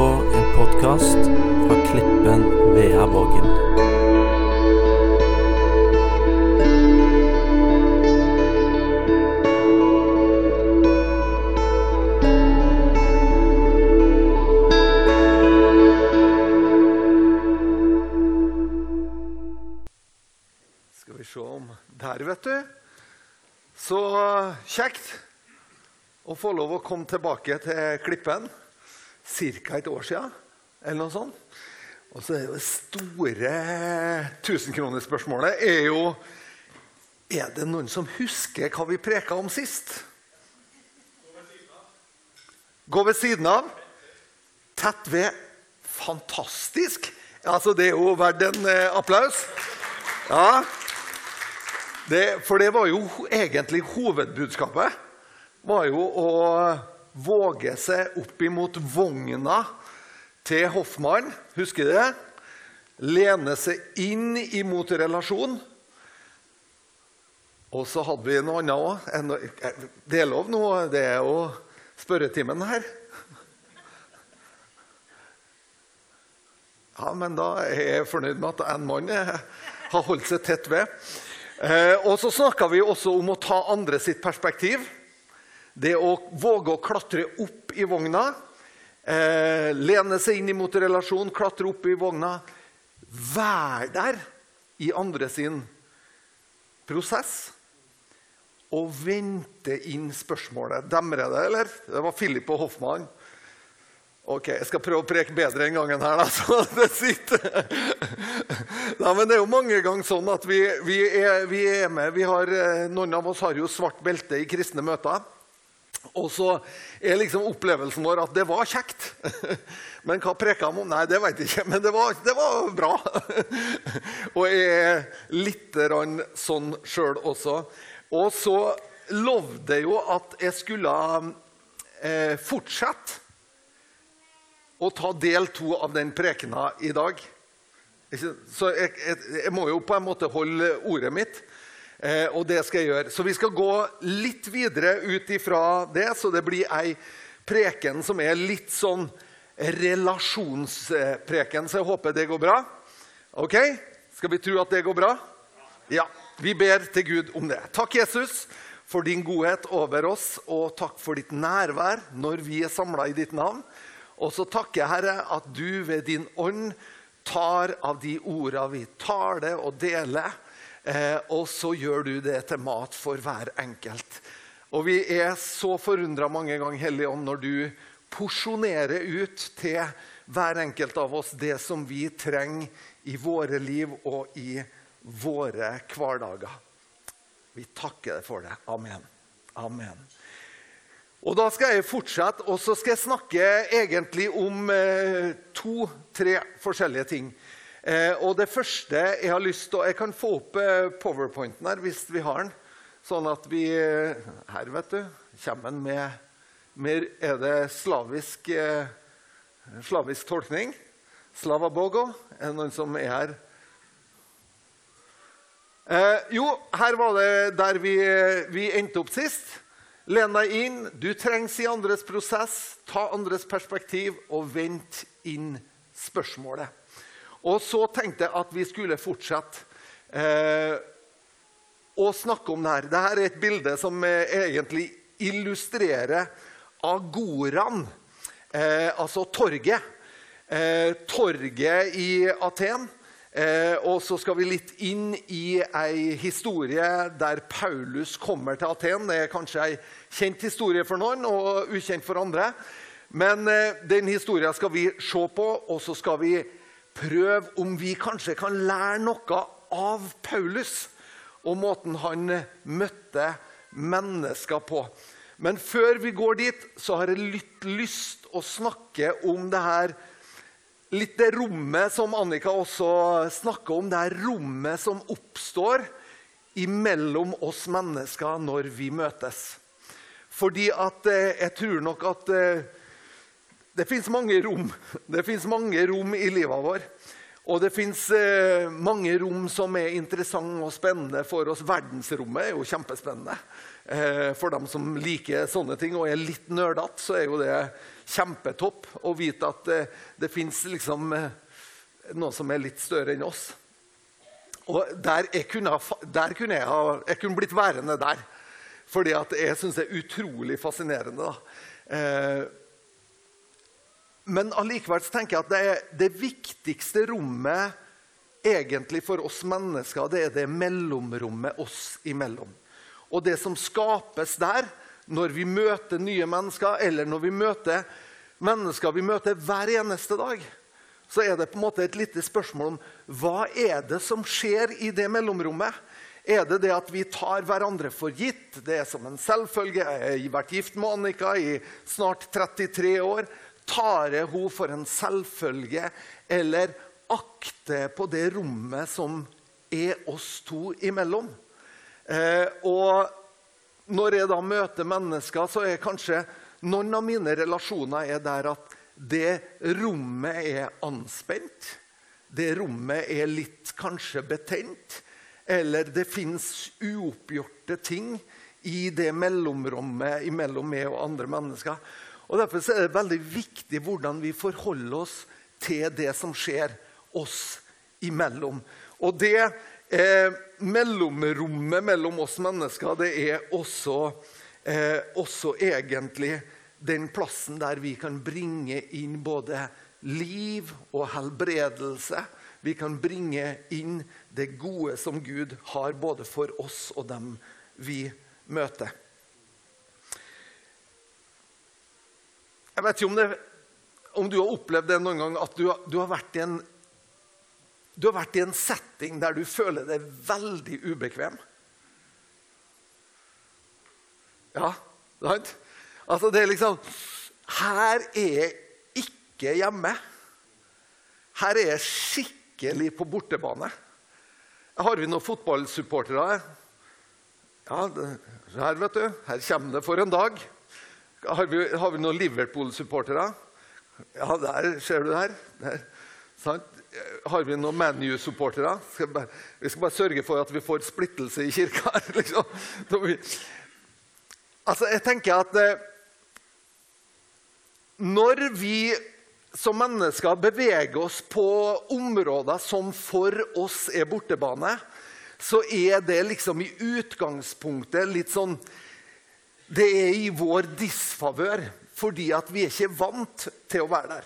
på en podkast fra Klippen Vea Vågen. Skal vi se om Der, vet du. Så kjekt å få lov å komme tilbake til Klippen. Ca. et år siden, eller noe sånt. Og så er det store tusenkronerspørsmålet er jo Er det noen som husker hva vi preka om sist? Gå ved siden av. Tett ved. Fantastisk! Altså, det er jo verdt en eh, applaus. Ja. Det, for det var jo egentlig hovedbudskapet. Var jo å våge seg opp imot vogna til Hoffmann. Husker du det? Lene seg inn imot relasjon. Og så hadde vi noe annet òg. Det er lov nå. Det er jo spørretimen her. Ja, men da er jeg fornøyd med at en mann har holdt seg tett ved. Eh, og så snakka vi også om å ta andre sitt perspektiv. Det å våge å klatre opp i vogna. Eh, lene seg inn imot relasjon, klatre opp i vogna. Være der i andre sin prosess. Og vente inn spørsmålet. Demrer det, eller? Det var Philip og Hoffmann. Ok, jeg skal prøve å preke bedre en gangen her, da, så det sitter. Nei, men det er jo mange ganger sånn at vi, vi, er, vi er med. Vi har, eh, noen av oss har jo svart belte i kristne møter. Og så er liksom opplevelsen vår at det var kjekt. Men hva preka han om? Nei, det vet jeg ikke. Men det var, det var bra. Og jeg er litt sånn sjøl også. Og så lovde jeg jo at jeg skulle eh, fortsette å ta del to av den prekena i dag. Så jeg, jeg, jeg må jo på en måte holde ordet mitt, og det skal jeg gjøre. Så vi skal gå litt videre ut ifra det, så det blir ei preken som er litt sånn relasjonspreken, så jeg håper det går bra. Ok? Skal vi tro at det går bra? Ja. Vi ber til Gud om det. Takk, Jesus, for din godhet over oss, og takk for ditt nærvær når vi er samla i ditt navn. Og så takker jeg, Herre, at du ved din ånd tar av de orda vi taler og deler, eh, og så gjør du det til mat for hver enkelt. Og vi er så forundra mange ganger, Hellige Ånd, når du porsjonerer ut til hver enkelt av oss det som vi trenger i våre liv og i våre hverdager. Vi takker deg for det. Amen. Amen. Og Da skal jeg fortsette, og så skal jeg snakke egentlig om eh, to-tre forskjellige ting. Eh, og Det første jeg har lyst til Jeg kan få opp eh, powerpointen her hvis vi har den. Sånn at vi eh, Her, vet du, kommer den med, med Er det slavisk, slavisk tolkning? Slavabogo? Er det noen som er her? Eh, jo, her var det der vi, vi endte opp sist. Len deg inn. Du trengs i andres prosess. Ta andres perspektiv og vent inn spørsmålet. Og så tenkte jeg at vi skulle fortsette eh, å snakke om det her. Dette er et bilde som eh, egentlig illustrerer agoraen, eh, altså torget. Eh, torget i Aten. Eh, og så skal vi litt inn i ei historie der Paulus kommer til Aten. Det er kanskje ei kjent historie for noen og ukjent for andre. Men eh, den historien skal vi se på, og så skal vi prøve om vi kanskje kan lære noe av Paulus og måten han møtte mennesker på. Men før vi går dit, så har jeg litt lyst å snakke om det her litt det rommet som Annika også snakker om, det her rommet som oppstår imellom oss mennesker når vi møtes. Fordi at eh, jeg tror nok at eh, det fins mange rom. Det fins mange rom i livet vårt. Og det fins eh, mange rom som er interessante og spennende for oss. Verdensrommet er jo kjempespennende. Eh, for dem som liker sånne ting og er litt nerdete, så er jo det kjempetopp å vite at eh, det fins liksom eh, noe som er litt større enn oss. Og der, jeg kunne, der kunne jeg, ha, jeg kunne blitt værende der. Fordi jeg syns det er utrolig fascinerende. Eh, men allikevel tenker jeg at det, det viktigste rommet egentlig for oss mennesker, det er det mellomrommet oss imellom. Og det som skapes der, når vi møter nye mennesker, eller når vi møter mennesker vi møter hver eneste dag, så er det på en måte et lite spørsmål om hva er det som skjer i det mellomrommet. Er det det at vi tar hverandre for gitt? Det er som en selvfølge. Jeg har vært gift med Annika i snart 33 år. Tar jeg henne for en selvfølge, eller akter på det rommet som er oss to imellom? Eh, og når jeg da møter mennesker, så er kanskje noen av mine relasjoner er der at det rommet er anspent. Det rommet er litt kanskje betent. Eller det fins uoppgjorte ting i det mellomrommet mellom meg og andre mennesker. Og Derfor er det veldig viktig hvordan vi forholder oss til det som skjer oss imellom. Og det eh, mellomrommet mellom oss mennesker, det er også, eh, også egentlig den plassen der vi kan bringe inn både liv og helbredelse. Vi kan bringe inn det gode som Gud har både for oss og dem vi møter. Jeg vet ikke om, det, om, du har opplevd det noen gang at du, du har en du har vært i en setting der du føler deg veldig ubekvem. Ja, sant? Altså, det er liksom Her er jeg ikke hjemme. Her er jeg skikkelig på bortebane. Har vi noen fotballsupportere? Ja, her, vet du. Her kommer det for en dag. Har vi, har vi noen Liverpool-supportere? Ja, der ser du der. der. Har vi noen ManU-supportere? Vi skal bare sørge for at vi får splittelse i kirka. Liksom. Altså, jeg tenker at eh, Når vi som mennesker beveger oss på områder som for oss er bortebane, så er det liksom i utgangspunktet litt sånn Det er i vår disfavør, fordi at vi er ikke vant til å være der.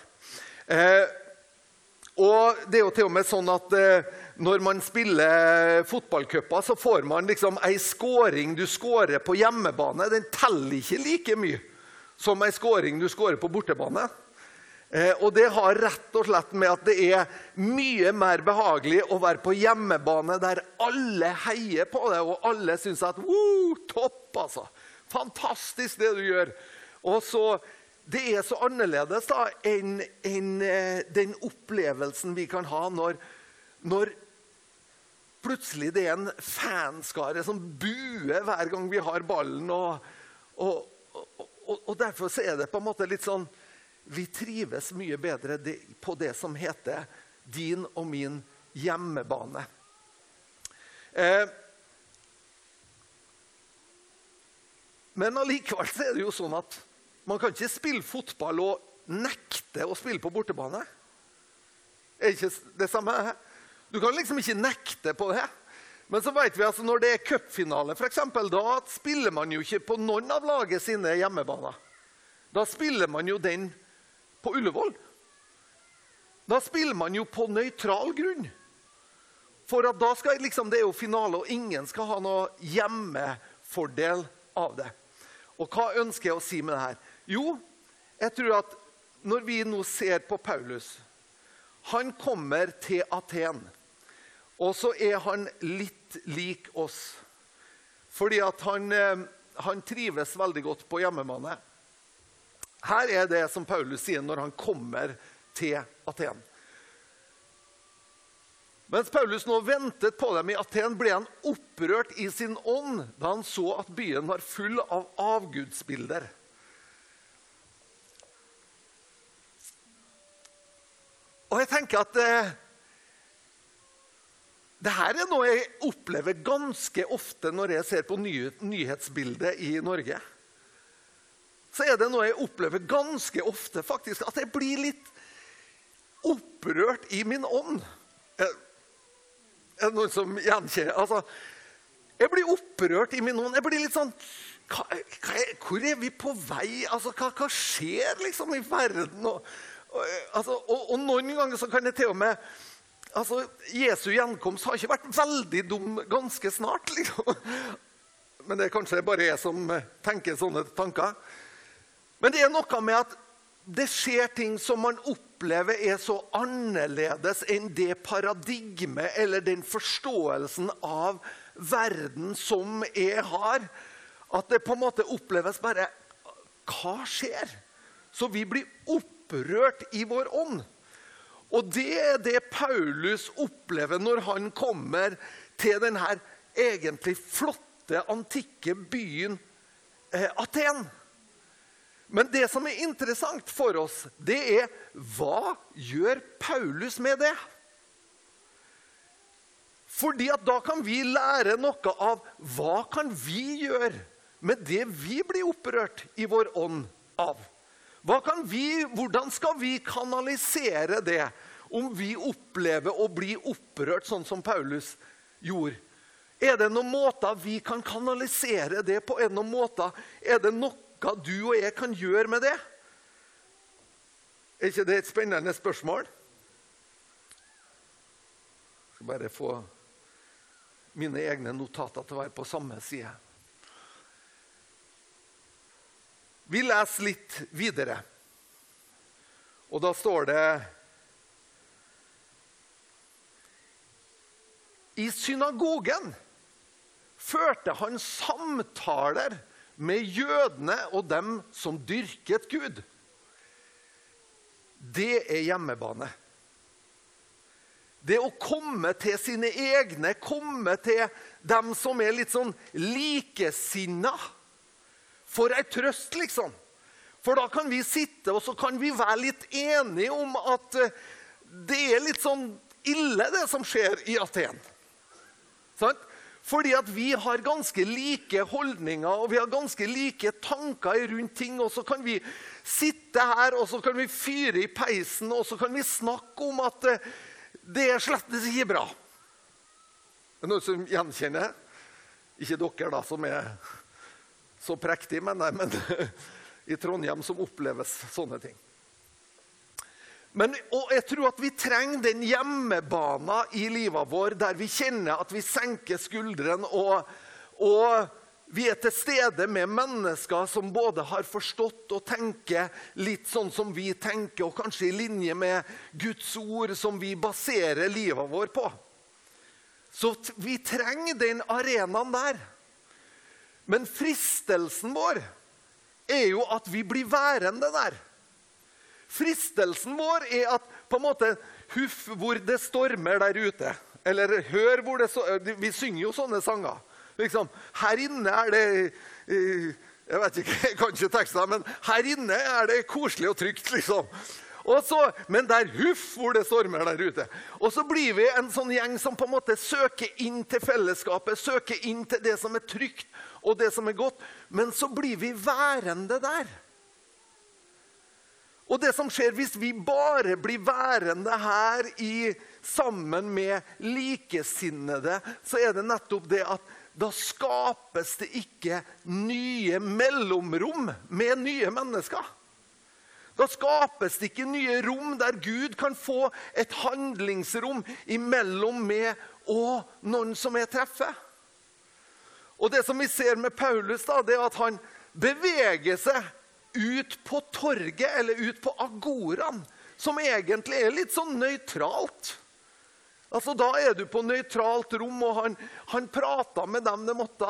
Eh, og det er jo til og med sånn at eh, når man spiller fotballcuper, så får man liksom ei scoring du scorer på hjemmebane. Den teller ikke like mye som ei scoring du scorer på bortebane. Eh, og det har rett og slett med at det er mye mer behagelig å være på hjemmebane der alle heier på deg, og alle syns at topp, altså. Fantastisk det du gjør. Og så det er så annerledes da, enn en, eh, den opplevelsen vi kan ha når, når plutselig det er en fanskare som buer hver gang vi har ballen. Og, og, og, og Derfor er det på en måte litt sånn Vi trives mye bedre på det som heter din og min hjemmebane. Eh, men allikevel er det jo sånn at man kan ikke spille fotball og nekte å spille på bortebane. Er ikke det samme? Du kan liksom ikke nekte på det. Men så vet vi altså når det er cupfinale, da spiller man jo ikke på noen av laget sine hjemmebaner. Da spiller man jo den på Ullevål. Da spiller man jo på nøytral grunn. For at da skal liksom, Det er jo finale, og ingen skal ha noe hjemmefordel av det. Og hva ønsker jeg å si med det her? Jo, jeg tror at når vi nå ser på Paulus Han kommer til Aten. Og så er han litt lik oss. Fordi at han, eh, han trives veldig godt på hjemmebane. Her er det som Paulus sier når han kommer til Aten. Mens Paulus nå ventet på dem i Aten, ble han opprørt i sin ånd da han så at byen var full av avgudsbilder. Og jeg tenker at eh, det her er noe jeg opplever ganske ofte når jeg ser på nyhetsbildet i Norge. Så er det noe jeg opplever ganske ofte, faktisk, at jeg blir litt opprørt i min ånd. Er det noen som gjenkjenner altså, Jeg blir opprørt i min ånd. Jeg blir litt sånn hva, hva Hvor er vi på vei? Altså, hva, hva skjer liksom i verden? Og, og, altså, og, og noen ganger så kan det til og med altså, Jesu gjenkomst har ikke vært veldig dum ganske snart. Liksom. Men det er kanskje bare jeg som tenker sånne tanker. Men det er noe med at det skjer ting som man opplever er så annerledes enn det paradigmet eller den forståelsen av verden som jeg har, at det på en måte oppleves bare Hva skjer? Så vi blir opprørt i vår ånd. Og det er det Paulus opplever når han kommer til denne egentlig flotte, antikke byen eh, Aten. Men det som er interessant for oss, det er hva gjør Paulus med det? Fordi at Da kan vi lære noe av hva kan vi gjøre med det vi blir opprørt i vår ånd av. Vi, hvordan skal vi kanalisere det om vi opplever å bli opprørt sånn som Paulus gjorde? Er det noen måter vi kan kanalisere det på? Er det noen måter? Er det noe du og jeg kan gjøre med det? Er ikke det et spennende spørsmål? Jeg skal bare få mine egne notater til å være på samme side. Vi leser litt videre. Og da står det I synagogen førte han samtaler med jødene og dem som dyrket Gud. Det er hjemmebane. Det å komme til sine egne, komme til dem som er litt sånn likesinna. For ei trøst, liksom. For da kan vi sitte og så kan vi være litt enige om at eh, det er litt sånn ille, det som skjer i Aten. Sant? Fordi at vi har ganske like holdninger og vi har ganske like tanker rundt ting. Og så kan vi sitte her og så kan vi fyre i peisen og så kan vi snakke om at eh, det er slett ikke bra. Det er noen som gjenkjenner? Ikke dere, da, som er så prektige, men, men i Trondheim som oppleves sånne ting. Men, og jeg tror at vi trenger den hjemmebana i livet vår der vi kjenner at vi senker skuldrene og, og, vi er til stede med mennesker som både har forstått og tenker litt sånn som vi tenker, og kanskje i linje med Guds ord som vi baserer livet vår på. Så vi trenger den arenaen der. Men fristelsen vår er jo at vi blir værende der. Fristelsen vår er at på en måte Huff hvor det stormer der ute. Eller hør hvor det stormer Vi synger jo sånne sanger. Liksom, her inne er det Jeg vet ikke, jeg kan ikke tekstene, men her inne er det koselig og trygt, liksom. Så, men det er huff hvor det stormer der ute. Og så blir vi en sånn gjeng som på en måte søker inn til fellesskapet, søker inn til det som er trygt og det som er godt. Men så blir vi værende der. Og det som skjer hvis vi bare blir værende her i, sammen med likesinnede, så er det nettopp det at da skapes det ikke nye mellomrom med nye mennesker. Da skapes det ikke nye rom der Gud kan få et handlingsrom imellom meg og noen som jeg treffer. Og Det som vi ser med Paulus, da, det er at han beveger seg ut på torget eller ut på agoraen, som egentlig er litt sånn nøytralt. Altså, Da er du på nøytralt rom, og han, han prata med dem det måtte,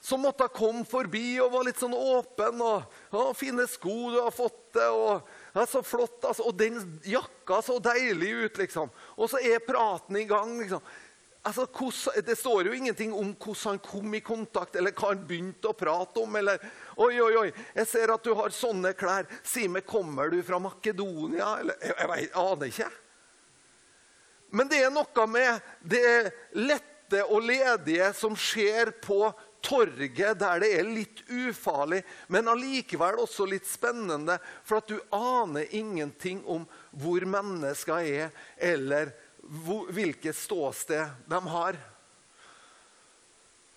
som måtte komme forbi og var litt sånn åpen. og ja, 'Fine sko du har fått det.' og ja, 'Så flott.' Altså, og den jakka så deilig ut, liksom. Og så er praten i gang. liksom. Altså, hos, det står jo ingenting om hvordan han kom i kontakt, eller hva han begynte å prate om. eller Oi, oi, oi, jeg ser at du har sånne klær. Si meg, kommer du fra Makedonia? Eller, jeg, jeg, jeg aner ikke. Men det er noe med det lette og ledige som skjer på torget, der det er litt ufarlig, men allikevel også litt spennende. For at du aner ingenting om hvor mennesker er, eller hvilket ståsted de har.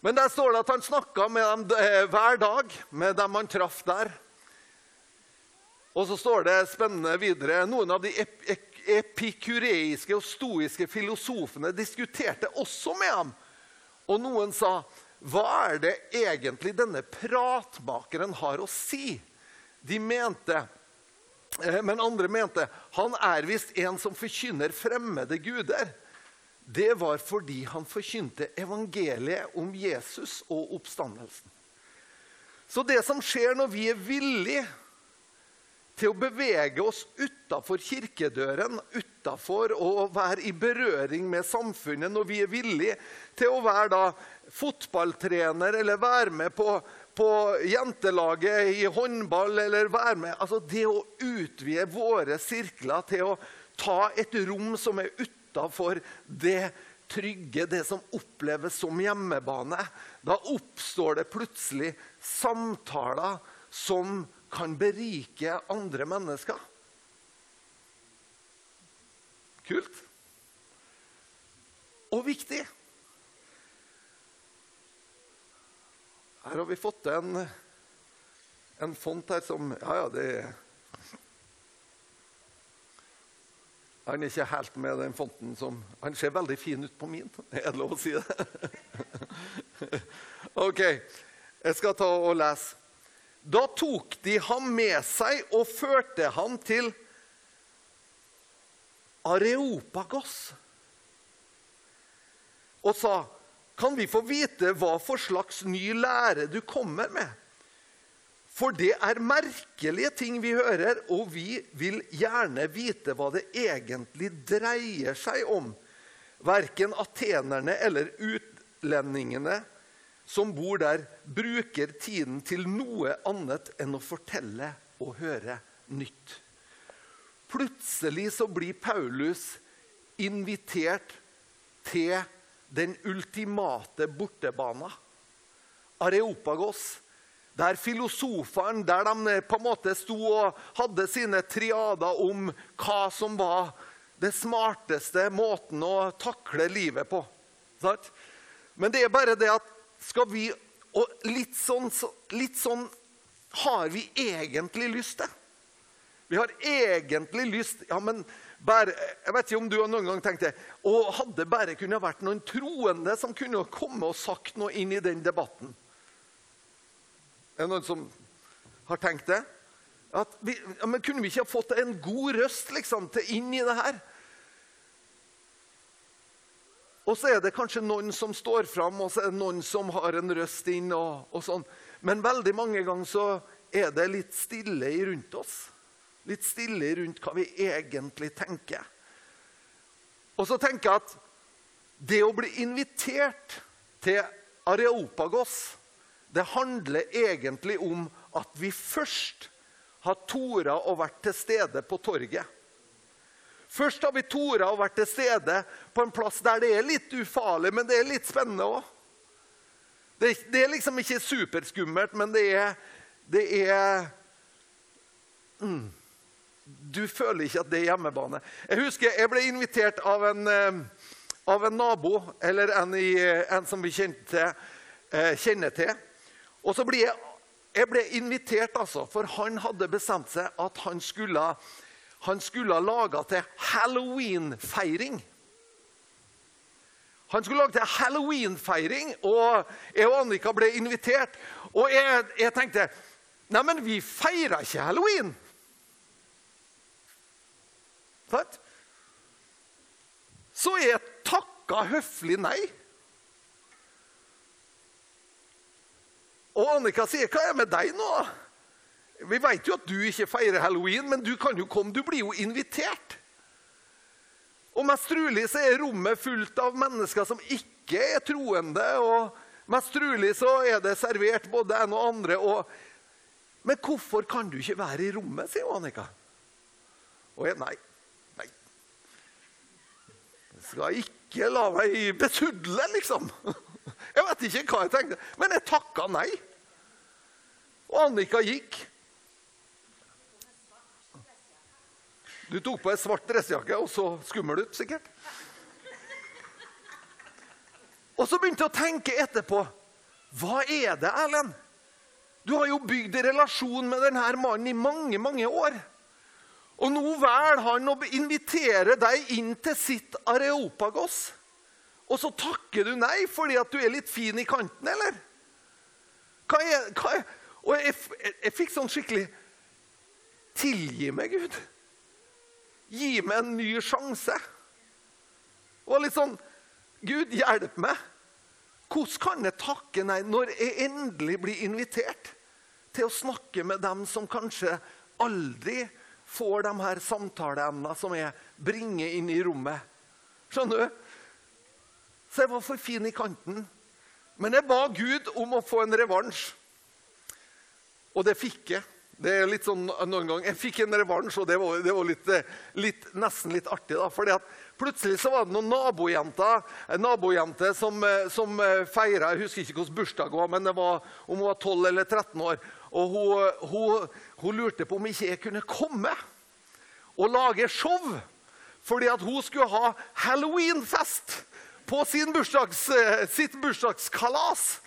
Men der står det at han snakka med dem eh, hver dag, med dem han traff der. Og så står det spennende videre Noen av de epikureiske og stoiske filosofene diskuterte også med ham. Og noen sa, 'Hva er det egentlig denne pratmakeren har å si?' De mente, eh, Men andre mente, 'Han er visst en som forkynner fremmede guder.' Det var fordi han forkynte evangeliet om Jesus og oppstandelsen. Så det som skjer når vi er villige til å bevege oss utafor kirkedøren, utafor å være i berøring med samfunnet når vi er villige til å være da fotballtrener eller være med på, på jentelaget i håndball eller være med altså Det å utvide våre sirkler til å ta et rom som er utafor det trygge, det som oppleves som hjemmebane. Da oppstår det plutselig samtaler som kan berike andre mennesker. Kult. Og viktig. Her har vi fått en, en font her som Ja, ja, det Han er ikke helt med den fonten som Han ser veldig fin ut på min. Er det lov å si det? OK. Jeg skal ta og lese. Da tok de ham med seg og førte ham til Areopagos og sa, 'Kan vi få vite hva for slags ny lære du kommer med?' For det er merkelige ting vi hører, og vi vil gjerne vite hva det egentlig dreier seg om. Verken atenerne eller utlendingene som bor der, bruker tiden til noe annet enn å fortelle og høre nytt. Plutselig så blir Paulus invitert til den ultimate bortebana. Areopagos. Der filosofene der de på en måte sto og hadde sine triader om hva som var det smarteste måten å takle livet på. Men det er bare det at skal vi Og litt sånn, litt sånn har vi egentlig lyst til. Vi har egentlig lyst ja, men bare, Jeg vet ikke om du noen gang tenkt det. Og hadde bare kunne vært noen troende som kunne komme og sagt noe inn i den debatten. Er det noen som har tenkt det? Vi, ja, men Kunne vi ikke ha fått en god røst liksom, til inn i det her? Og så er det kanskje noen som står fram, og så er det noen som har en røst inn. og, og sånn. Men veldig mange ganger så er det litt stille rundt oss. Litt stille rundt hva vi egentlig tenker. Og så tenker jeg at det å bli invitert til Areopagos, det handler egentlig om at vi først har tora å vært til stede på torget. Først har vi tora og vært til stede på en plass der det er litt ufarlig, men det er litt spennende òg. Det, det, er liksom ikke superskummelt, men det er, det er mm, Du føler ikke at det er hjemmebane. Jeg husker jeg ble invitert av en, eh, av en nabo, eller en, i, en som vi kjente, eh, kjenner til. Og så ble jeg, jeg ble invitert, altså, for han hadde bestemt seg at han skulle han skulle ha laga til halloween-feiring. Han skulle lage til halloween-feiring, og jeg og Annika ble invitert. Og jeg, jeg tenkte Neimen, vi feirer ikke halloween. Så jeg takka høflig nei. Og Annika sier, 'Hva er det med deg nå?' Vi vet jo at du ikke feirer halloween, men du kan jo komme. Du blir jo invitert. Og mest trolig så er rommet fullt av mennesker som ikke er troende. og Mest trolig så er det servert både en og andre. Og... Men hvorfor kan du ikke være i rommet, sier Annika. Og jeg nei. Nei. skal ikke la meg besudle, liksom. Jeg vet ikke hva jeg tenkte, men jeg takka nei. Og Annika gikk. Du tok på ei svart dressjakke og så skummel ut, sikkert. Og så begynte jeg å tenke etterpå. Hva er det, Erlend? Du har jo bygd en relasjon med denne mannen i mange, mange år. Og nå velger han å invitere deg inn til sitt areopagos. Og så takker du nei fordi at du er litt fin i kanten, eller? Hva er, hva er? Og jeg, jeg, jeg fikk sånn skikkelig Tilgi meg, Gud. Gi meg en ny sjanse. Og litt sånn Gud, hjelp meg. Hvordan kan jeg takke nei når jeg endelig blir invitert til å snakke med dem som kanskje aldri får de her samtaleemnene som jeg bringer inn i rommet? Skjønner du? Så jeg var for fin i kanten. Men jeg ba Gud om å få en revansj. Og det fikk jeg. Det er litt sånn noen gang, Jeg fikk en revansj, og det var, det var litt, litt, nesten litt artig. da, fordi at Plutselig så var det noen nabojenter en nabojente som, som feira Jeg husker ikke hvilken bursdag det var, men det var om hun var 12 eller 13 år. Og hun, hun, hun lurte på om ikke jeg kunne komme og lage show. Fordi at hun skulle ha halloweenfest på bursdags, sitt bursdagskalas.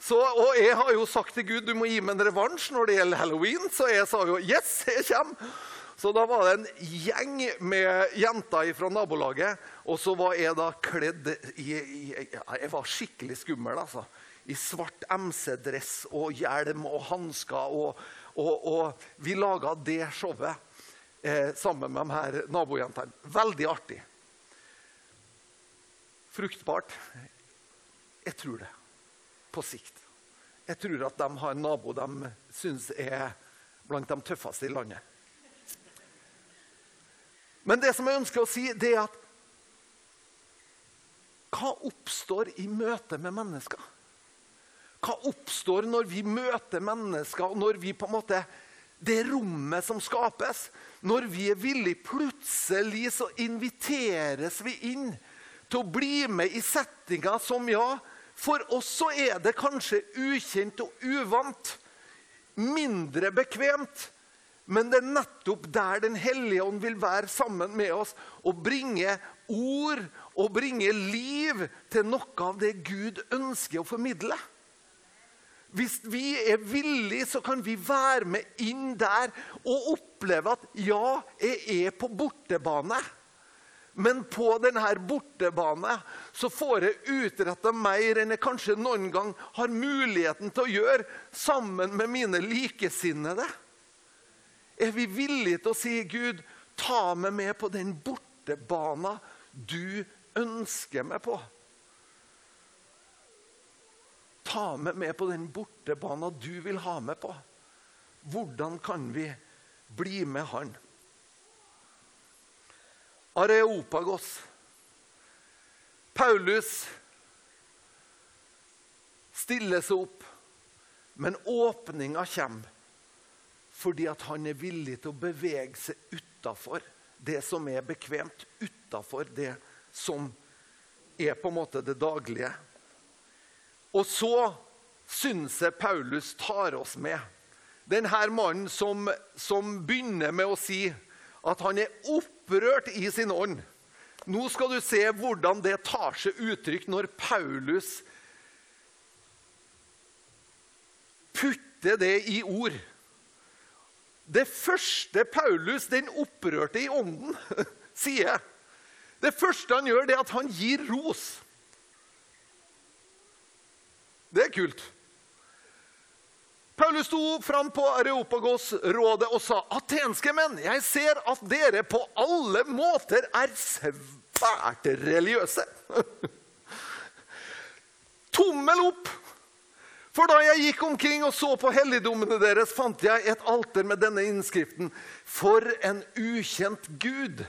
Så, og jeg har jo sagt til Gud du må gi meg en revansj når det gjelder halloween. Så jeg sa jo yes, jeg kommer. Så da var det en gjeng med jenter fra nabolaget. Og så var jeg da kledd i, i Jeg var skikkelig skummel, altså. I svart MC-dress og hjelm og hansker. Og, og, og, vi laga det showet eh, sammen med de her nabojentene. Veldig artig. Fruktbart? Jeg tror det på sikt. Jeg tror at de har en nabo de syns er blant de tøffeste i landet. Men det som jeg ønsker å si, det er at hva oppstår i møte med mennesker? Hva oppstår når vi møter mennesker, når vi på en måte Det rommet som skapes, når vi er villige, plutselig så inviteres vi inn til å bli med i settinger som ja, for oss så er det kanskje ukjent og uvant. Mindre bekvemt. Men det er nettopp der Den hellige ånd vil være sammen med oss og bringe ord og bringe liv til noe av det Gud ønsker å formidle. Hvis vi er villige, så kan vi være med inn der og oppleve at ja, jeg er på bortebane. Men på denne bortebane så får jeg utretta mer enn jeg kanskje noen gang har muligheten til å gjøre sammen med mine likesinnede. Er vi villige til å si, 'Gud, ta meg med på den bortebana du ønsker meg på'? Ta meg med på den bortebana du vil ha meg på. Hvordan kan vi bli med Han? Areopagos. Paulus stiller seg opp, men åpninga kommer fordi han er villig til å bevege seg utafor det som er bekvemt, utafor det som er på en måte det daglige. Og så syns jeg Paulus tar oss med. Denne mannen som, som begynner med å si at han er opprørt i sin ånd. Nå skal du se hvordan det tar seg uttrykk når Paulus putter det i ord. Det første Paulus, den opprørte i ånden, sier Det første han gjør, det er at han gir ros. Det er kult. Paulus sto fram på Areopagos-rådet og sa atenske menn, jeg ser at dere på alle måter er svært religiøse. Tommel opp! For da jeg gikk omkring og så på helligdommene deres, fant jeg et alter med denne innskriften. For en ukjent Gud!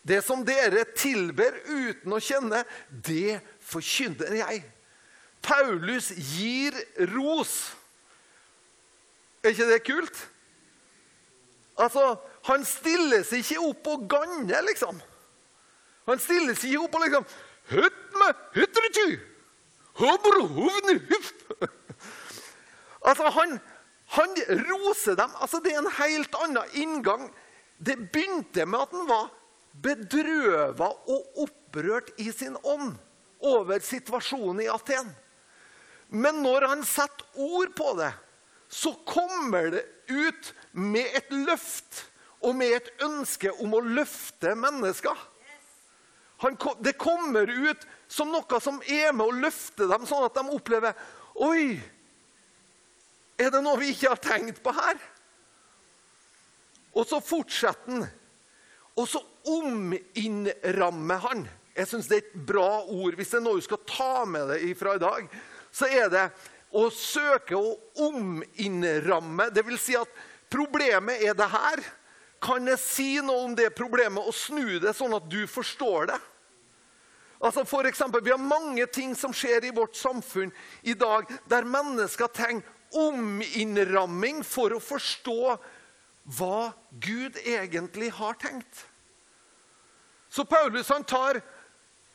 Det som dere tilber uten å kjenne, det forkynner jeg. Paulus gir ros. Er ikke det kult? Altså, Han stiller seg ikke opp og ganner, liksom. Han stiller seg ikke opp og liksom! Altså, han, han roser dem. Altså, det er en helt annen inngang. Det begynte med at han var bedrøva og opprørt i sin ånd over situasjonen i Aten. Men når han setter ord på det, så kommer det ut med et løft og med et ønske om å løfte mennesker. Han, det kommer ut som noe som er med å løfte dem, sånn at de opplever Oi! Er det noe vi ikke har tenkt på her? Og så fortsetter han. Og så ominnrammer han. Jeg syns det er et bra ord. Hvis det er noe du skal ta med deg fra i dag, så er det å søke å ominnramme. Vil si at problemet er det her. Kan jeg si noe om det problemet og snu det sånn at du forstår det? Altså for eksempel, Vi har mange ting som skjer i vårt samfunn i dag der mennesker trenger ominnramming for å forstå hva Gud egentlig har tenkt. Så Paulus han tar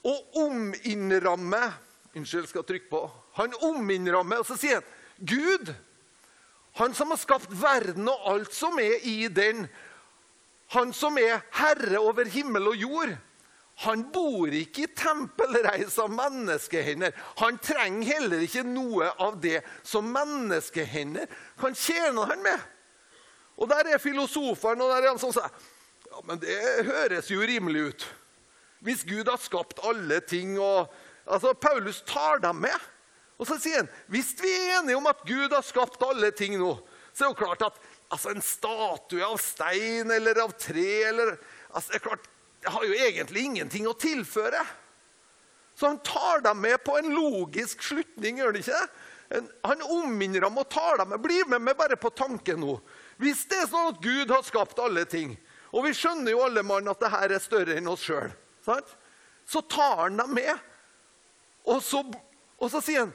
og ominnrammer Unnskyld, skal trykke på. Han ominnrammer, og så sier han Gud, han som har skapt verden og alt som er i den, han som er herre over himmel og jord, han bor ikke i tempelreis av menneskehender. Han trenger heller ikke noe av det som menneskehender kan tjene han med. Og Der er filosoferen og der er han som sier ja, men det høres jo rimelig ut. Hvis Gud har skapt alle ting og, altså Paulus tar dem med. Og så sier han hvis vi er enige om at Gud har skapt alle ting nå, så er det jo klart at altså, en statue av stein eller av tre eller, altså, det er klart, det har jo egentlig ingenting å tilføre. Så han tar dem med på en logisk slutning, gjør han ikke? Han omminner dem og tar dem med. Bli med meg bare på tanken nå. Hvis det er sånn at Gud har skapt alle ting, og vi skjønner jo alle mann at det her er større enn oss sjøl, så tar han dem med. Og så, og så sier han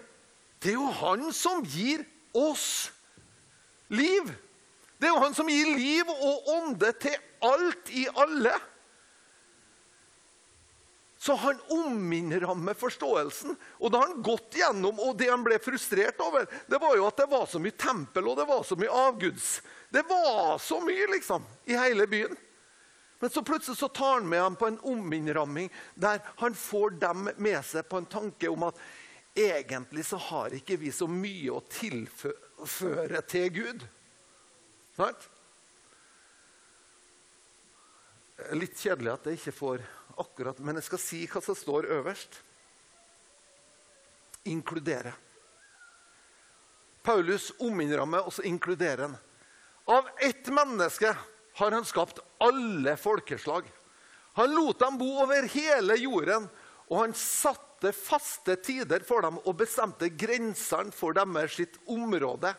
det er jo han som gir oss liv. Det er jo han som gir liv og ånde til alt i alle. Så han ominnrammer forståelsen. Og da har han gått gjennom, og det han ble frustrert over, det var jo at det var så mye tempel og det var så mye avguds. Det var så mye, liksom, i hele byen. Men så plutselig så tar han med ham på en omminnramming der han får dem med seg på en tanke om at egentlig så har ikke vi så mye å tilføre til Gud. Sant? Litt kjedelig at jeg ikke får akkurat, men jeg skal si hva som står øverst. Inkludere. Paulus ominnrammer, og så inkluderer han. Av ett menneske har han skapt alle folkeslag. Han lot dem bo over hele jorden, og han satte faste tider for dem og bestemte grensene for deres område.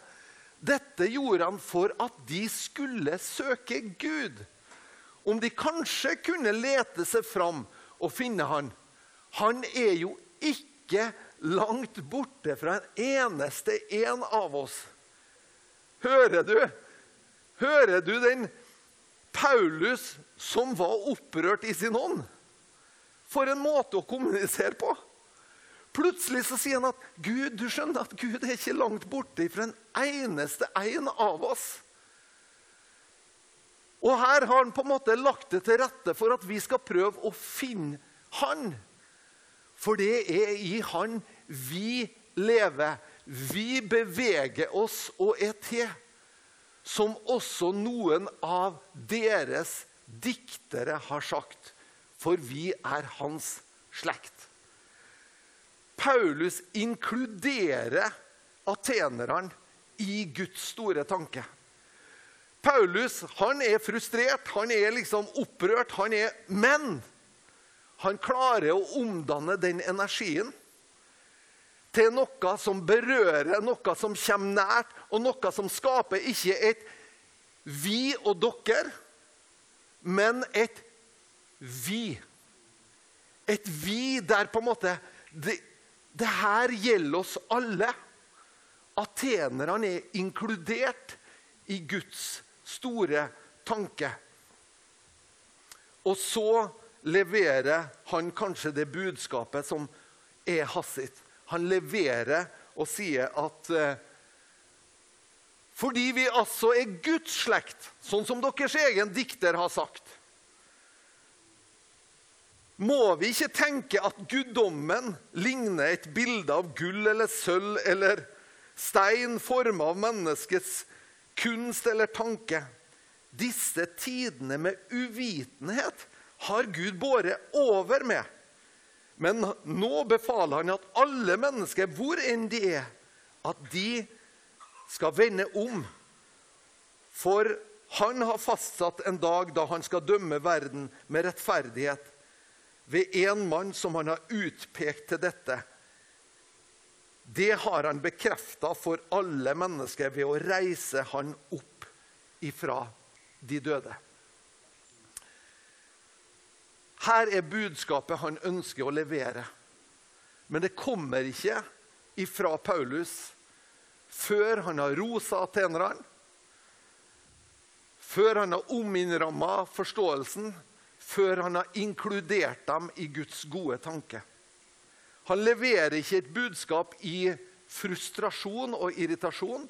Dette gjorde han for at de skulle søke Gud om de kanskje kunne lete seg fram og finne han. Han er jo ikke langt borte fra en eneste en av oss. Hører du? Hører du den Paulus som var opprørt i sin ånd? For en måte å kommunisere på. Plutselig så sier han at Gud, du skjønner at Gud er ikke langt borte fra en eneste en av oss. Og her har han på en måte lagt det til rette for at vi skal prøve å finne han. For det er i han vi lever, vi beveger oss og er til. Som også noen av deres diktere har sagt. For vi er hans slekt. Paulus inkluderer atenerne i Guds store tanke. Paulus han er frustrert, han er liksom opprørt, han er Men han klarer å omdanne den energien til noe som berører, noe som kommer nært, og noe som skaper ikke et vi og dere, men et vi. Et vi der på en måte Det, det her gjelder oss alle. Atenerne er inkludert i Guds store tanke. Og så leverer han kanskje det budskapet som er hans. Han leverer og sier at eh, fordi vi altså er Guds slekt, sånn som deres egen dikter har sagt, må vi ikke tenke at guddommen ligner et bilde av gull eller sølv eller stein forma av menneskets kunst eller tanke. Disse tidene med uvitenhet har Gud båret over med. Men nå befaler han at alle mennesker, hvor enn de er, at de skal vende om. For han har fastsatt en dag da han skal dømme verden med rettferdighet ved en mann som han har utpekt til dette. Det har han bekrefta for alle mennesker ved å reise han opp ifra de døde. Her er budskapet han ønsker å levere. Men det kommer ikke ifra Paulus før han har rosa atenerne, før han har ominnramma forståelsen, før han har inkludert dem i Guds gode tanke. Han leverer ikke et budskap i frustrasjon og irritasjon,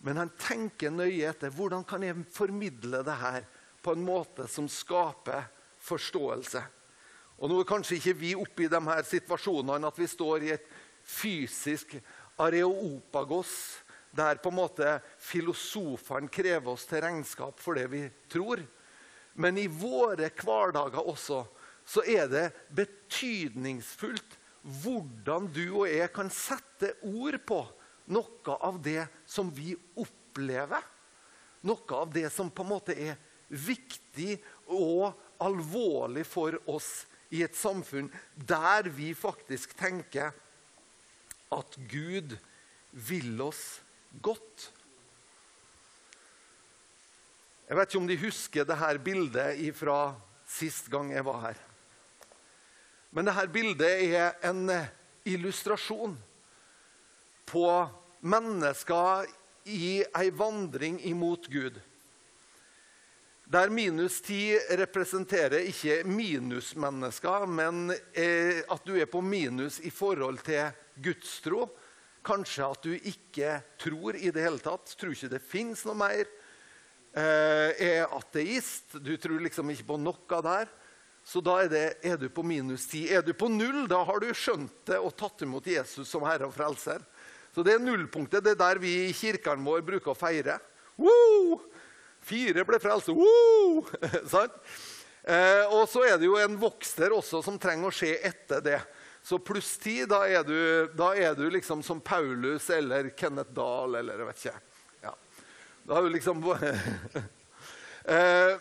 men han tenker nøye etter hvordan kan jeg formidle det her på en måte som skaper forståelse. Og Nå er kanskje ikke vi oppe i de her situasjonene at vi står i et fysisk areopagos, der på en måte filosofene krever oss til regnskap for det vi tror. Men i våre hverdager også så er det betydningsfullt hvordan du og jeg kan sette ord på noe av det som vi opplever. Noe av det som på en måte er viktig og alvorlig for oss i et samfunn der vi faktisk tenker at Gud vil oss godt. Jeg vet ikke om de husker dette bildet fra sist gang jeg var her. Men dette bildet er en illustrasjon på mennesker i ei vandring imot Gud. Der minus 10 representerer ikke minusmennesker, men eh, at du er på minus i forhold til gudstro. Kanskje at du ikke tror i det hele tatt, tror ikke det fins noe mer. Eh, er ateist, du tror liksom ikke på noe der. Så da er, det, er, du på minus 10. Er du på null, da har du skjønt det og tatt imot Jesus som Herre og Frelser. Så det er nullpunktet. Det er der vi i kirken vår bruker å feire. Woo! Fire ble frelst. sånn? eh, og så er det jo en vokster også som trenger å skje etter det. Så pluss ti, da da er du liksom som Paulus eller Kenneth Dahl eller jeg vet ikke. Da har du liksom eh,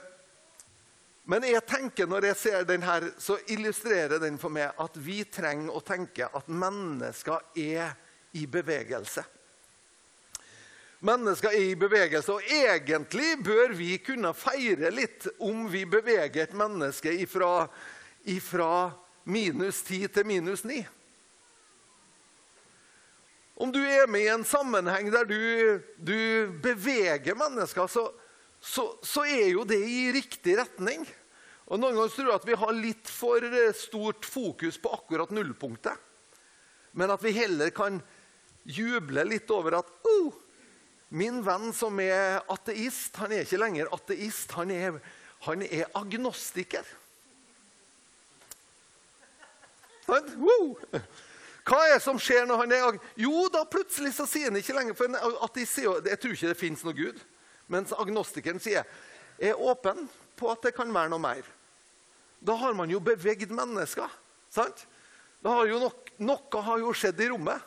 Men jeg tenker når jeg ser den her, så illustrerer den for meg at vi trenger å tenke at mennesker er i bevegelse. Mennesker er i bevegelse, og egentlig bør vi kunne feire litt om vi beveger et menneske ifra, ifra minus 10 til minus 9. Om du er med i en sammenheng der du, du beveger mennesker, så, så, så, er jo det i riktig retning. Og Noen ganger tror jeg at vi har litt for stort fokus på akkurat nullpunktet. Men at vi heller kan juble litt over at oh, Min venn som er ateist, han er ikke lenger ateist, han er, han er agnostiker. Hva er det som skjer når han er Jo, da plutselig så sier han ikke lenger for ateist sier, Jeg tror ikke det fins noe Gud. Mens agnostikeren sier er åpen på at det kan være noe mer. Da har man jo bevegd mennesker. sant? Da Har nok, noe har jo skjedd i rommet.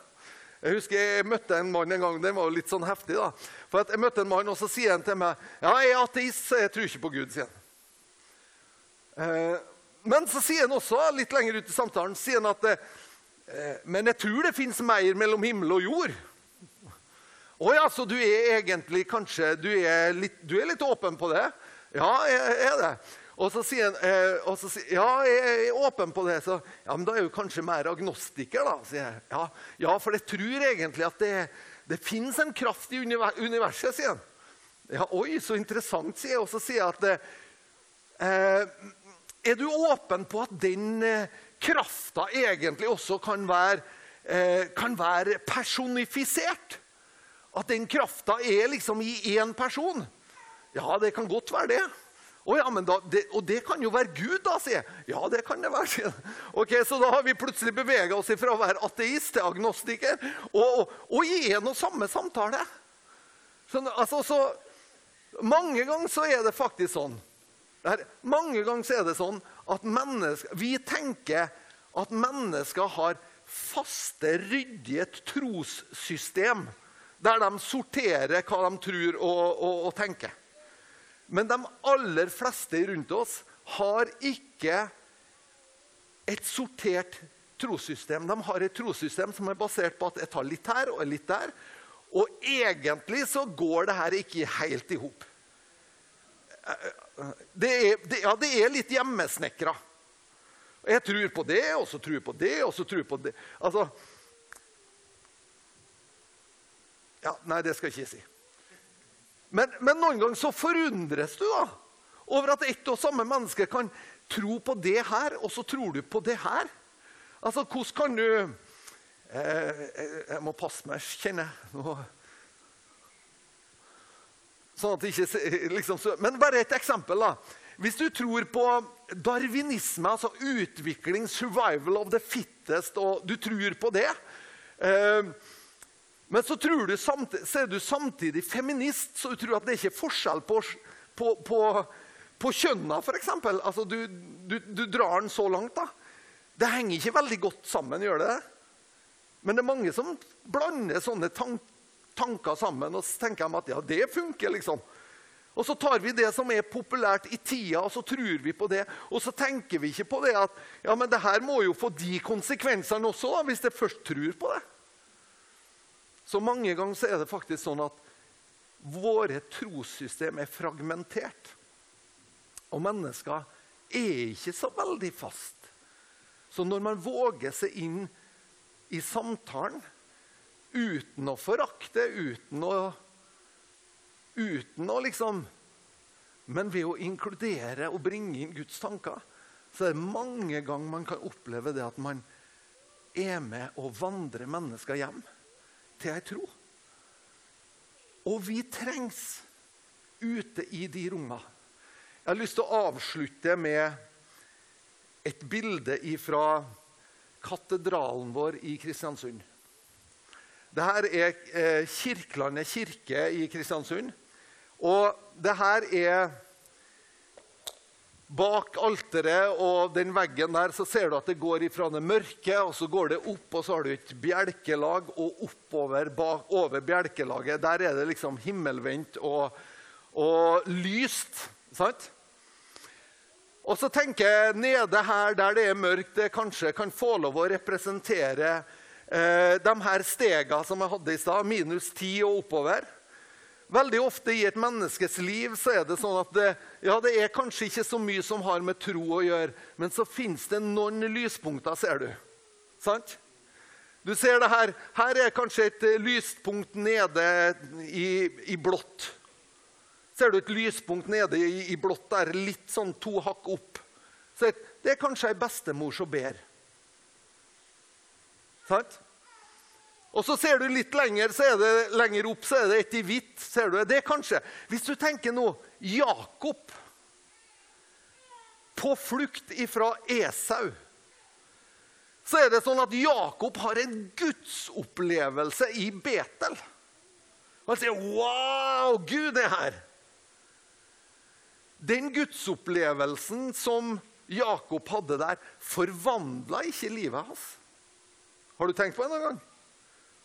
Jeg husker jeg møtte en mann en gang. Den var jo litt sånn heftig. da. For Jeg møtte en mann, og så sier han til meg ja, jeg er ateist, så jeg tror ikke på Gud. sier han. Eh, men så sier han også, litt lenger ut i samtalen, sier han at eh, men jeg tror det fins mer mellom himmel og jord. Å ja, så du er egentlig kanskje du er, litt, du er litt åpen på det? Ja, jeg er det. Og så sier han eh, så sier, ja, jeg er åpen på det. Så, ja, men da er du kanskje mer agnostiker, da. sier jeg. Ja, ja for jeg tror egentlig at det, det fins en kraft i universet, sier han. Ja, Oi, så interessant, sier jeg. Og så sier jeg at eh, er du åpen på at den eh, krafta egentlig også kan være, eh, kan være personifisert? At den krafta er liksom i én person? Ja, det kan godt være det. Oh, ja, da, det, og det kan jo være Gud, da, sier jeg. Ja, det kan det være. Ok, Så da har vi plutselig bevega oss fra å være ateist til agnostiker. Og, og, og i en og samme samtale. Så, altså, så, mange ganger så er det faktisk sånn der, Mange ganger er det sånn at vi tenker at mennesker har faste, ryddige trossystem der de sorterer hva de tror og, og, og tenker. Men de aller fleste rundt oss har ikke et sortert trossystem. De har et trossystem som er basert på at jeg tar litt her og litt der. Og egentlig så går det her ikke helt i hop. Det, ja, det er litt hjemmesnekra. Jeg tror på det, og så tror jeg på det, og så tror jeg på det. Altså Ja, Nei, det skal jeg ikke si. Men, men, noen ganger så forundres du da, over at ett og samme menneske kan tro på det her, og så tror du på det her. Altså, hvordan kan du eh, Jeg må passe meg, kjenner jeg. Sånn ikke liksom, Men bare et eksempel. da. Hvis du tror på darwinisme, altså utvikling, survival of the fittest, og du tror på det eh, men så, du samtidig, så, er du samtidig feminist, så du tror at det ikke er forskjell på, på, på, på kjønna, f.eks. Altså, du, du, du, drar den så langt. da. Det henger ikke veldig godt sammen, gjør det? Men det er mange som blander sånne tank, tanker sammen og så tenker de at ja, det funker. liksom. Og så tar vi det som er populært i tida, og så tror vi på det. Og så tenker vi ikke på det at ja, men det her må jo få de konsekvensene også, da, hvis jeg først tror på det. Så mange ganger så er det faktisk sånn at våre trossystem er fragmentert. Og mennesker er ikke så veldig fast. Så når man våger seg inn i samtalen uten å forakte, uten å, uten å liksom Men ved å inkludere og bringe inn Guds tanker, så er det mange ganger man kan oppleve det at man er med og vandrer mennesker hjem til ei tro. Og vi trengs ute i de rommene. Jeg har lyst til å avslutte med et bilde fra katedralen vår i Kristiansund. Dette er eh, Kirkelandet kirke i Kristiansund. Og det her er Bak alteret og den veggen der så ser du at det går ifra det mørke, og så går det opp, og så har du et bjelkelag, og oppover bak, over bjelkelaget der er det liksom himmelvendt og, og lyst. Sant? Og så tenker jeg nede her der det er mørkt, det kanskje kan få lov å representere eh, de her stegene som jeg hadde i stad, minus 10 og oppover. Veldig ofte i et menneskes liv så er det sånn at det, ja, det er kanskje ikke så mye som har med tro å gjøre, men så fins det noen lyspunkter, ser du. Sant? Du ser det her. Her er kanskje et eh, lyspunkt nede i, i blått. Ser du et lyspunkt nede i, i blått der, litt sånn to hakk opp? Så det er kanskje ei bestemor som ber. Sant? Og så ser du litt lenger, så er det lenger opp så er det et i hvitt. ser du det? kanskje. Hvis du tenker nå Jakob på flukt ifra Esau, så er det sånn at Jakob har en gudsopplevelse i Betel. Han sier 'Wow, Gud er her'. Den gudsopplevelsen som Jakob hadde der, forvandla ikke livet hans. Har du tenkt på det noen gang?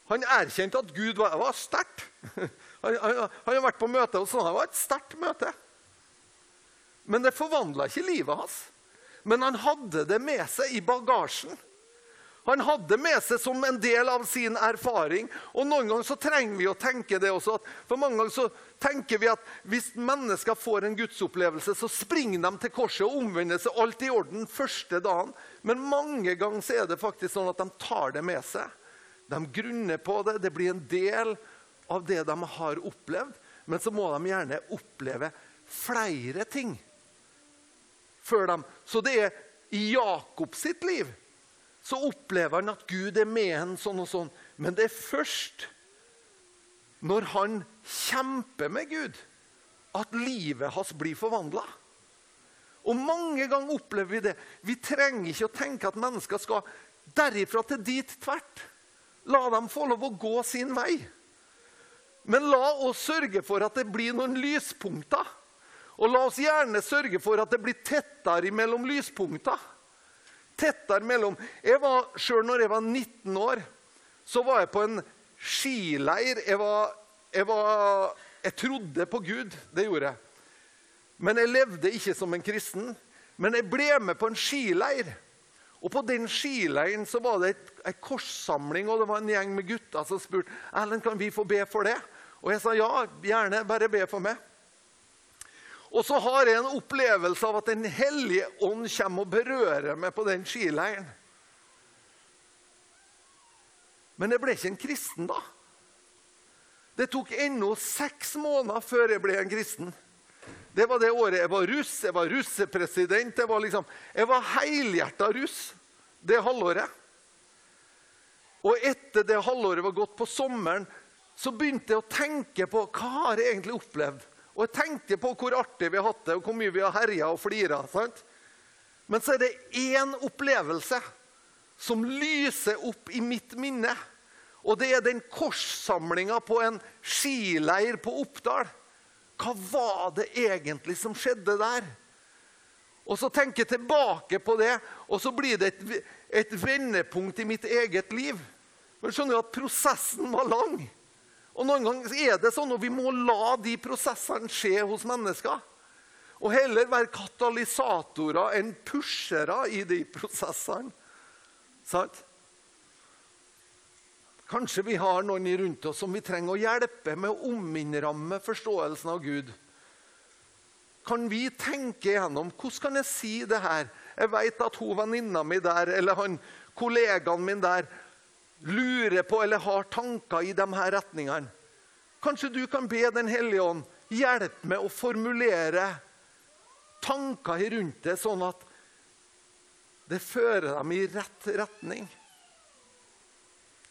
Han erkjente at Gud var, var sterkt. Han, han, han, har vært på møte hos sånn. Det var et sterkt møte. Men det forvandla ikke livet hans. Men han hadde det med seg i bagasjen. Han hadde med seg som en del av sin erfaring. Og Noen ganger så trenger vi å tenke det også. for mange ganger så tenker vi at Hvis mennesker får en gudsopplevelse, så springer de til korset og omvender seg alt i orden første dagen. Men mange ganger så er det faktisk sånn at de tar det med seg. De grunner på det. Det blir en del av det de har opplevd. Men så må de gjerne oppleve flere ting før dem. Så det er i Jakob sitt liv så opplever han at Gud er med ham sånn og sånn. Men det er først når han kjemper med Gud, at livet hans blir forvandla. Og mange ganger opplever vi det. Vi trenger ikke å tenke at mennesker skal derifra til dit tvert. La dem få lov å gå sin vei. Men la oss sørge for at det blir noen lyspunkter. Og la oss gjerne sørge for at det blir tettere mellom lyspunkter. Tettere mellom Jeg var Sjøl når jeg var 19 år, så var jeg på en skileir. Jeg, var, jeg, var, jeg trodde på Gud. Det gjorde jeg. Men jeg levde ikke som en kristen. Men jeg ble med på en skileir. Og På den skileiren så var det en korssamling, og det var en gjeng med gutter som spurte Erlend, kan vi få be for det. Og jeg sa ja, gjerne. Bare be for meg. Og så har jeg en opplevelse av at Den hellige ånd kommer og berører meg på den skileiren. Men jeg ble ikke en kristen da. Det tok ennå seks måneder før jeg ble en kristen. Det var det året jeg var russ, jeg var russepresident. Jeg var, liksom, var helhjerta russ det halvåret. Og etter det halvåret var gått på sommeren, så begynte jeg å tenke på hva har jeg egentlig opplevd. Og jeg tenkte på hvor artig vi har hatt det, og hvor mye vi har herja og flira. Men så er det én opplevelse som lyser opp i mitt minne. Og det er den korssamlinga på en skileir på Oppdal. Hva var det egentlig som skjedde der? Og så tenker jeg tilbake på det, og så blir det et, et vendepunkt i mitt eget liv. Men skjønner du at prosessen var lang. Og Noen ganger er det sånn, og vi må la de prosessene skje hos mennesker. Og heller være katalysatorer enn pushere i de prosessene. Sant? Kanskje vi har noen rundt oss som vi trenger å hjelpe med å ominnramme forståelsen av Gud. Kan vi tenke gjennom hvordan kan jeg si det her? Jeg vet at hun venninna mi der eller han kollegaen min der lurer på eller har tanker i de her retningene. Kanskje du kan be Den hellige ånd hjelpe med å formulere tanker rundt det, sånn at det fører dem i rett retning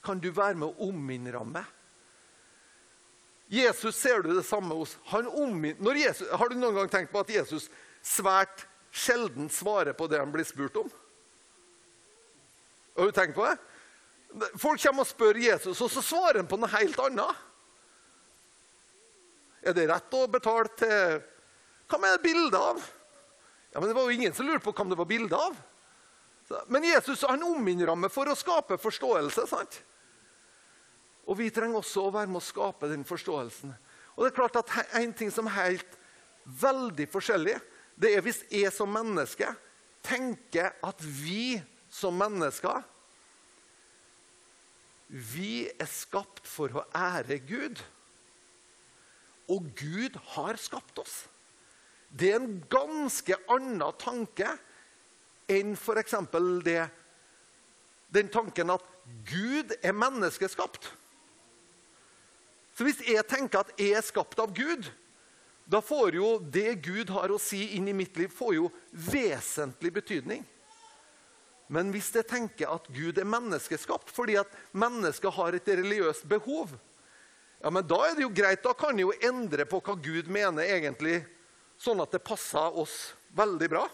kan du være med å ominnramme. Jesus ser du det samme hos. Jesus, har du noen gang tenkt på at Jesus svært sjelden svarer på det han blir spurt om? Har du tenkt på det? Folk kommer og spør Jesus, og så svarer han på noe helt annet. Er det rett å betale til Hva med bilde av? Ja, men Det var jo ingen som lurte på hva det var bilde av. Men Jesus han ominnrammer for å skape forståelse. sant? Og vi trenger også å være med å skape den forståelsen. Og det er klart at En ting som er helt veldig forskjellig, det er hvis jeg som menneske tenker at vi som mennesker Vi er skapt for å ære Gud. Og Gud har skapt oss. Det er en ganske annen tanke enn f.eks. den tanken at Gud er menneskeskapt. Så hvis jeg tenker at jeg er skapt av Gud, da får jo det Gud har å si inn i mitt liv, får jo vesentlig betydning. Men hvis jeg tenker at Gud er menneskeskapt fordi at mennesker har et religiøst behov, ja, men da er det jo greit. Da kan jeg jo endre på hva Gud mener egentlig, sånn at det passer oss veldig bra.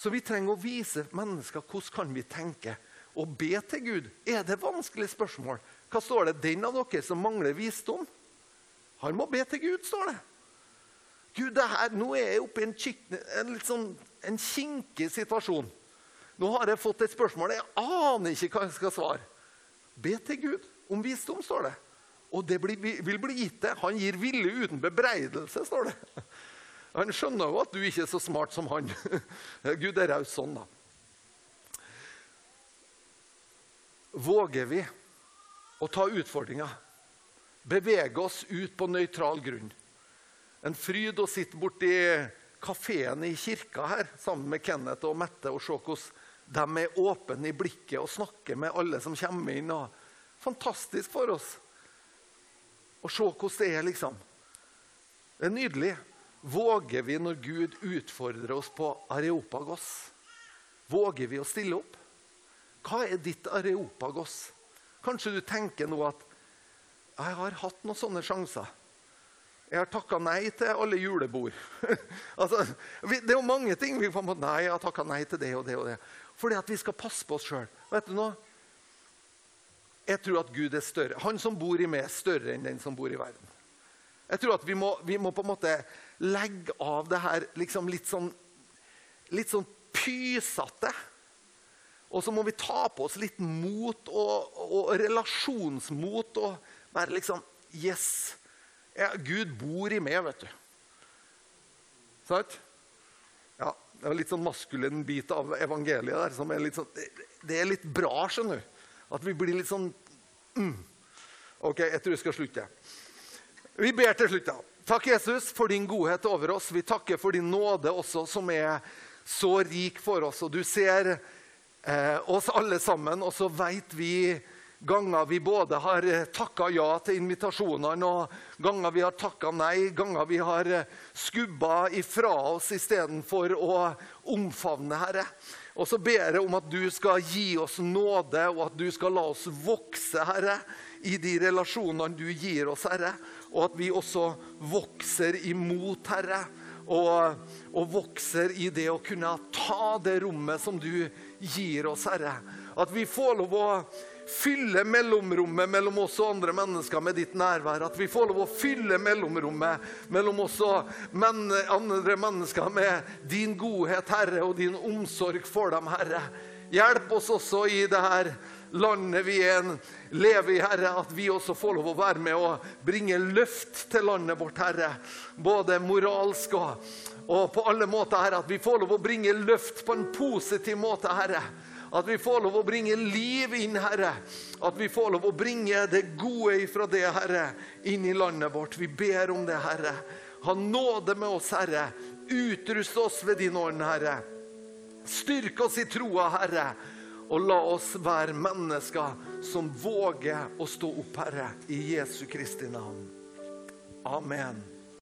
Så vi trenger å vise mennesker hvordan kan vi tenke og be til Gud. Er det vanskelige spørsmål? Hva står det? Den av dere som mangler visdom, han må be til Gud, står det. Gud, her, Nå er jeg oppe i en, en, sånn, en kinkig situasjon. Nå har jeg fått et spørsmål. Jeg aner ikke hva jeg skal svare. Be til Gud om visdom, står det. Og det blir, vil bli gitt det. Han gir ville uten bebreidelse, står det. Han skjønner jo at du ikke er så smart som han. Gud er raus sånn, da. Våger vi å ta utfordringa. Bevege oss ut på nøytral grunn. En fryd å sitte borti kafeen i kirka her sammen med Kenneth og Mette og se hvordan de er åpne i blikket og snakker med alle som kommer inn. Og fantastisk for oss å se hvordan det er, liksom. Det er nydelig. Våger vi når Gud utfordrer oss på Areopagos? Våger vi å stille opp? Hva er ditt Areopagos? Kanskje du tenker nå at jeg har hatt noen sånne sjanser. Jeg har takka nei til alle julebord. altså, vi, det er jo mange ting vi får på Nei, jeg har takka nei til det og det og det. Fordi at vi skal passe på oss sjøl. Vet du noe? Jeg tror at Gud er større. Han som bor i meg, er større enn den som bor i verden. Jeg tror at vi må, vi må på en måte legge av det her liksom litt sånn, litt sånn pysete. Og så må vi ta på oss litt mot og, og relasjonsmot og være liksom Yes! Ja, Gud bor i meg, vet du. Sant? Ja, Det er litt sånn maskulin bit av evangeliet der som er litt sånn Det, det er litt bra, skjønner du. At vi blir litt sånn mm. OK, jeg tror jeg skal slutte. Vi ber til slutt, da. Takk, Jesus, for din godhet over oss. Vi takker for din nåde også, som er så rik for oss. Og du ser eh, oss alle sammen, og så veit vi Ganger vi både har eh, takka ja til invitasjonene, og ganger vi har takka nei. Ganger vi har eh, skubba ifra oss istedenfor å omfavne, Herre. Og så ber jeg om at du skal gi oss nåde, og at du skal la oss vokse, Herre, i de relasjonene du gir oss, Herre. Og at vi også vokser imot, Herre. Og, og vokser i det å kunne ta det rommet som du gir oss, Herre. At vi får lov å fylle mellomrommet mellom oss og andre mennesker med ditt nærvær. At vi får lov å fylle mellomrommet mellom oss og men, andre mennesker med din godhet, Herre, og din omsorg for dem, Herre. Hjelp oss også i det her landet vi er, lever i, Herre, at vi også får lov å være med og bringe løft til landet vårt, Herre. Både moralsk og, og på alle måter, Herre. At vi får lov å bringe løft på en positiv måte, Herre. At vi får lov å bringe liv inn, Herre. At vi får lov å bringe det gode ifra det, Herre, inn i landet vårt. Vi ber om det, Herre. Ha nåde med oss, Herre. Utrust oss ved din ånd, Herre. Styrk oss i troa, Herre. Og la oss være mennesker som våger å stå opp, Herre, i Jesu Kristi navn. Amen.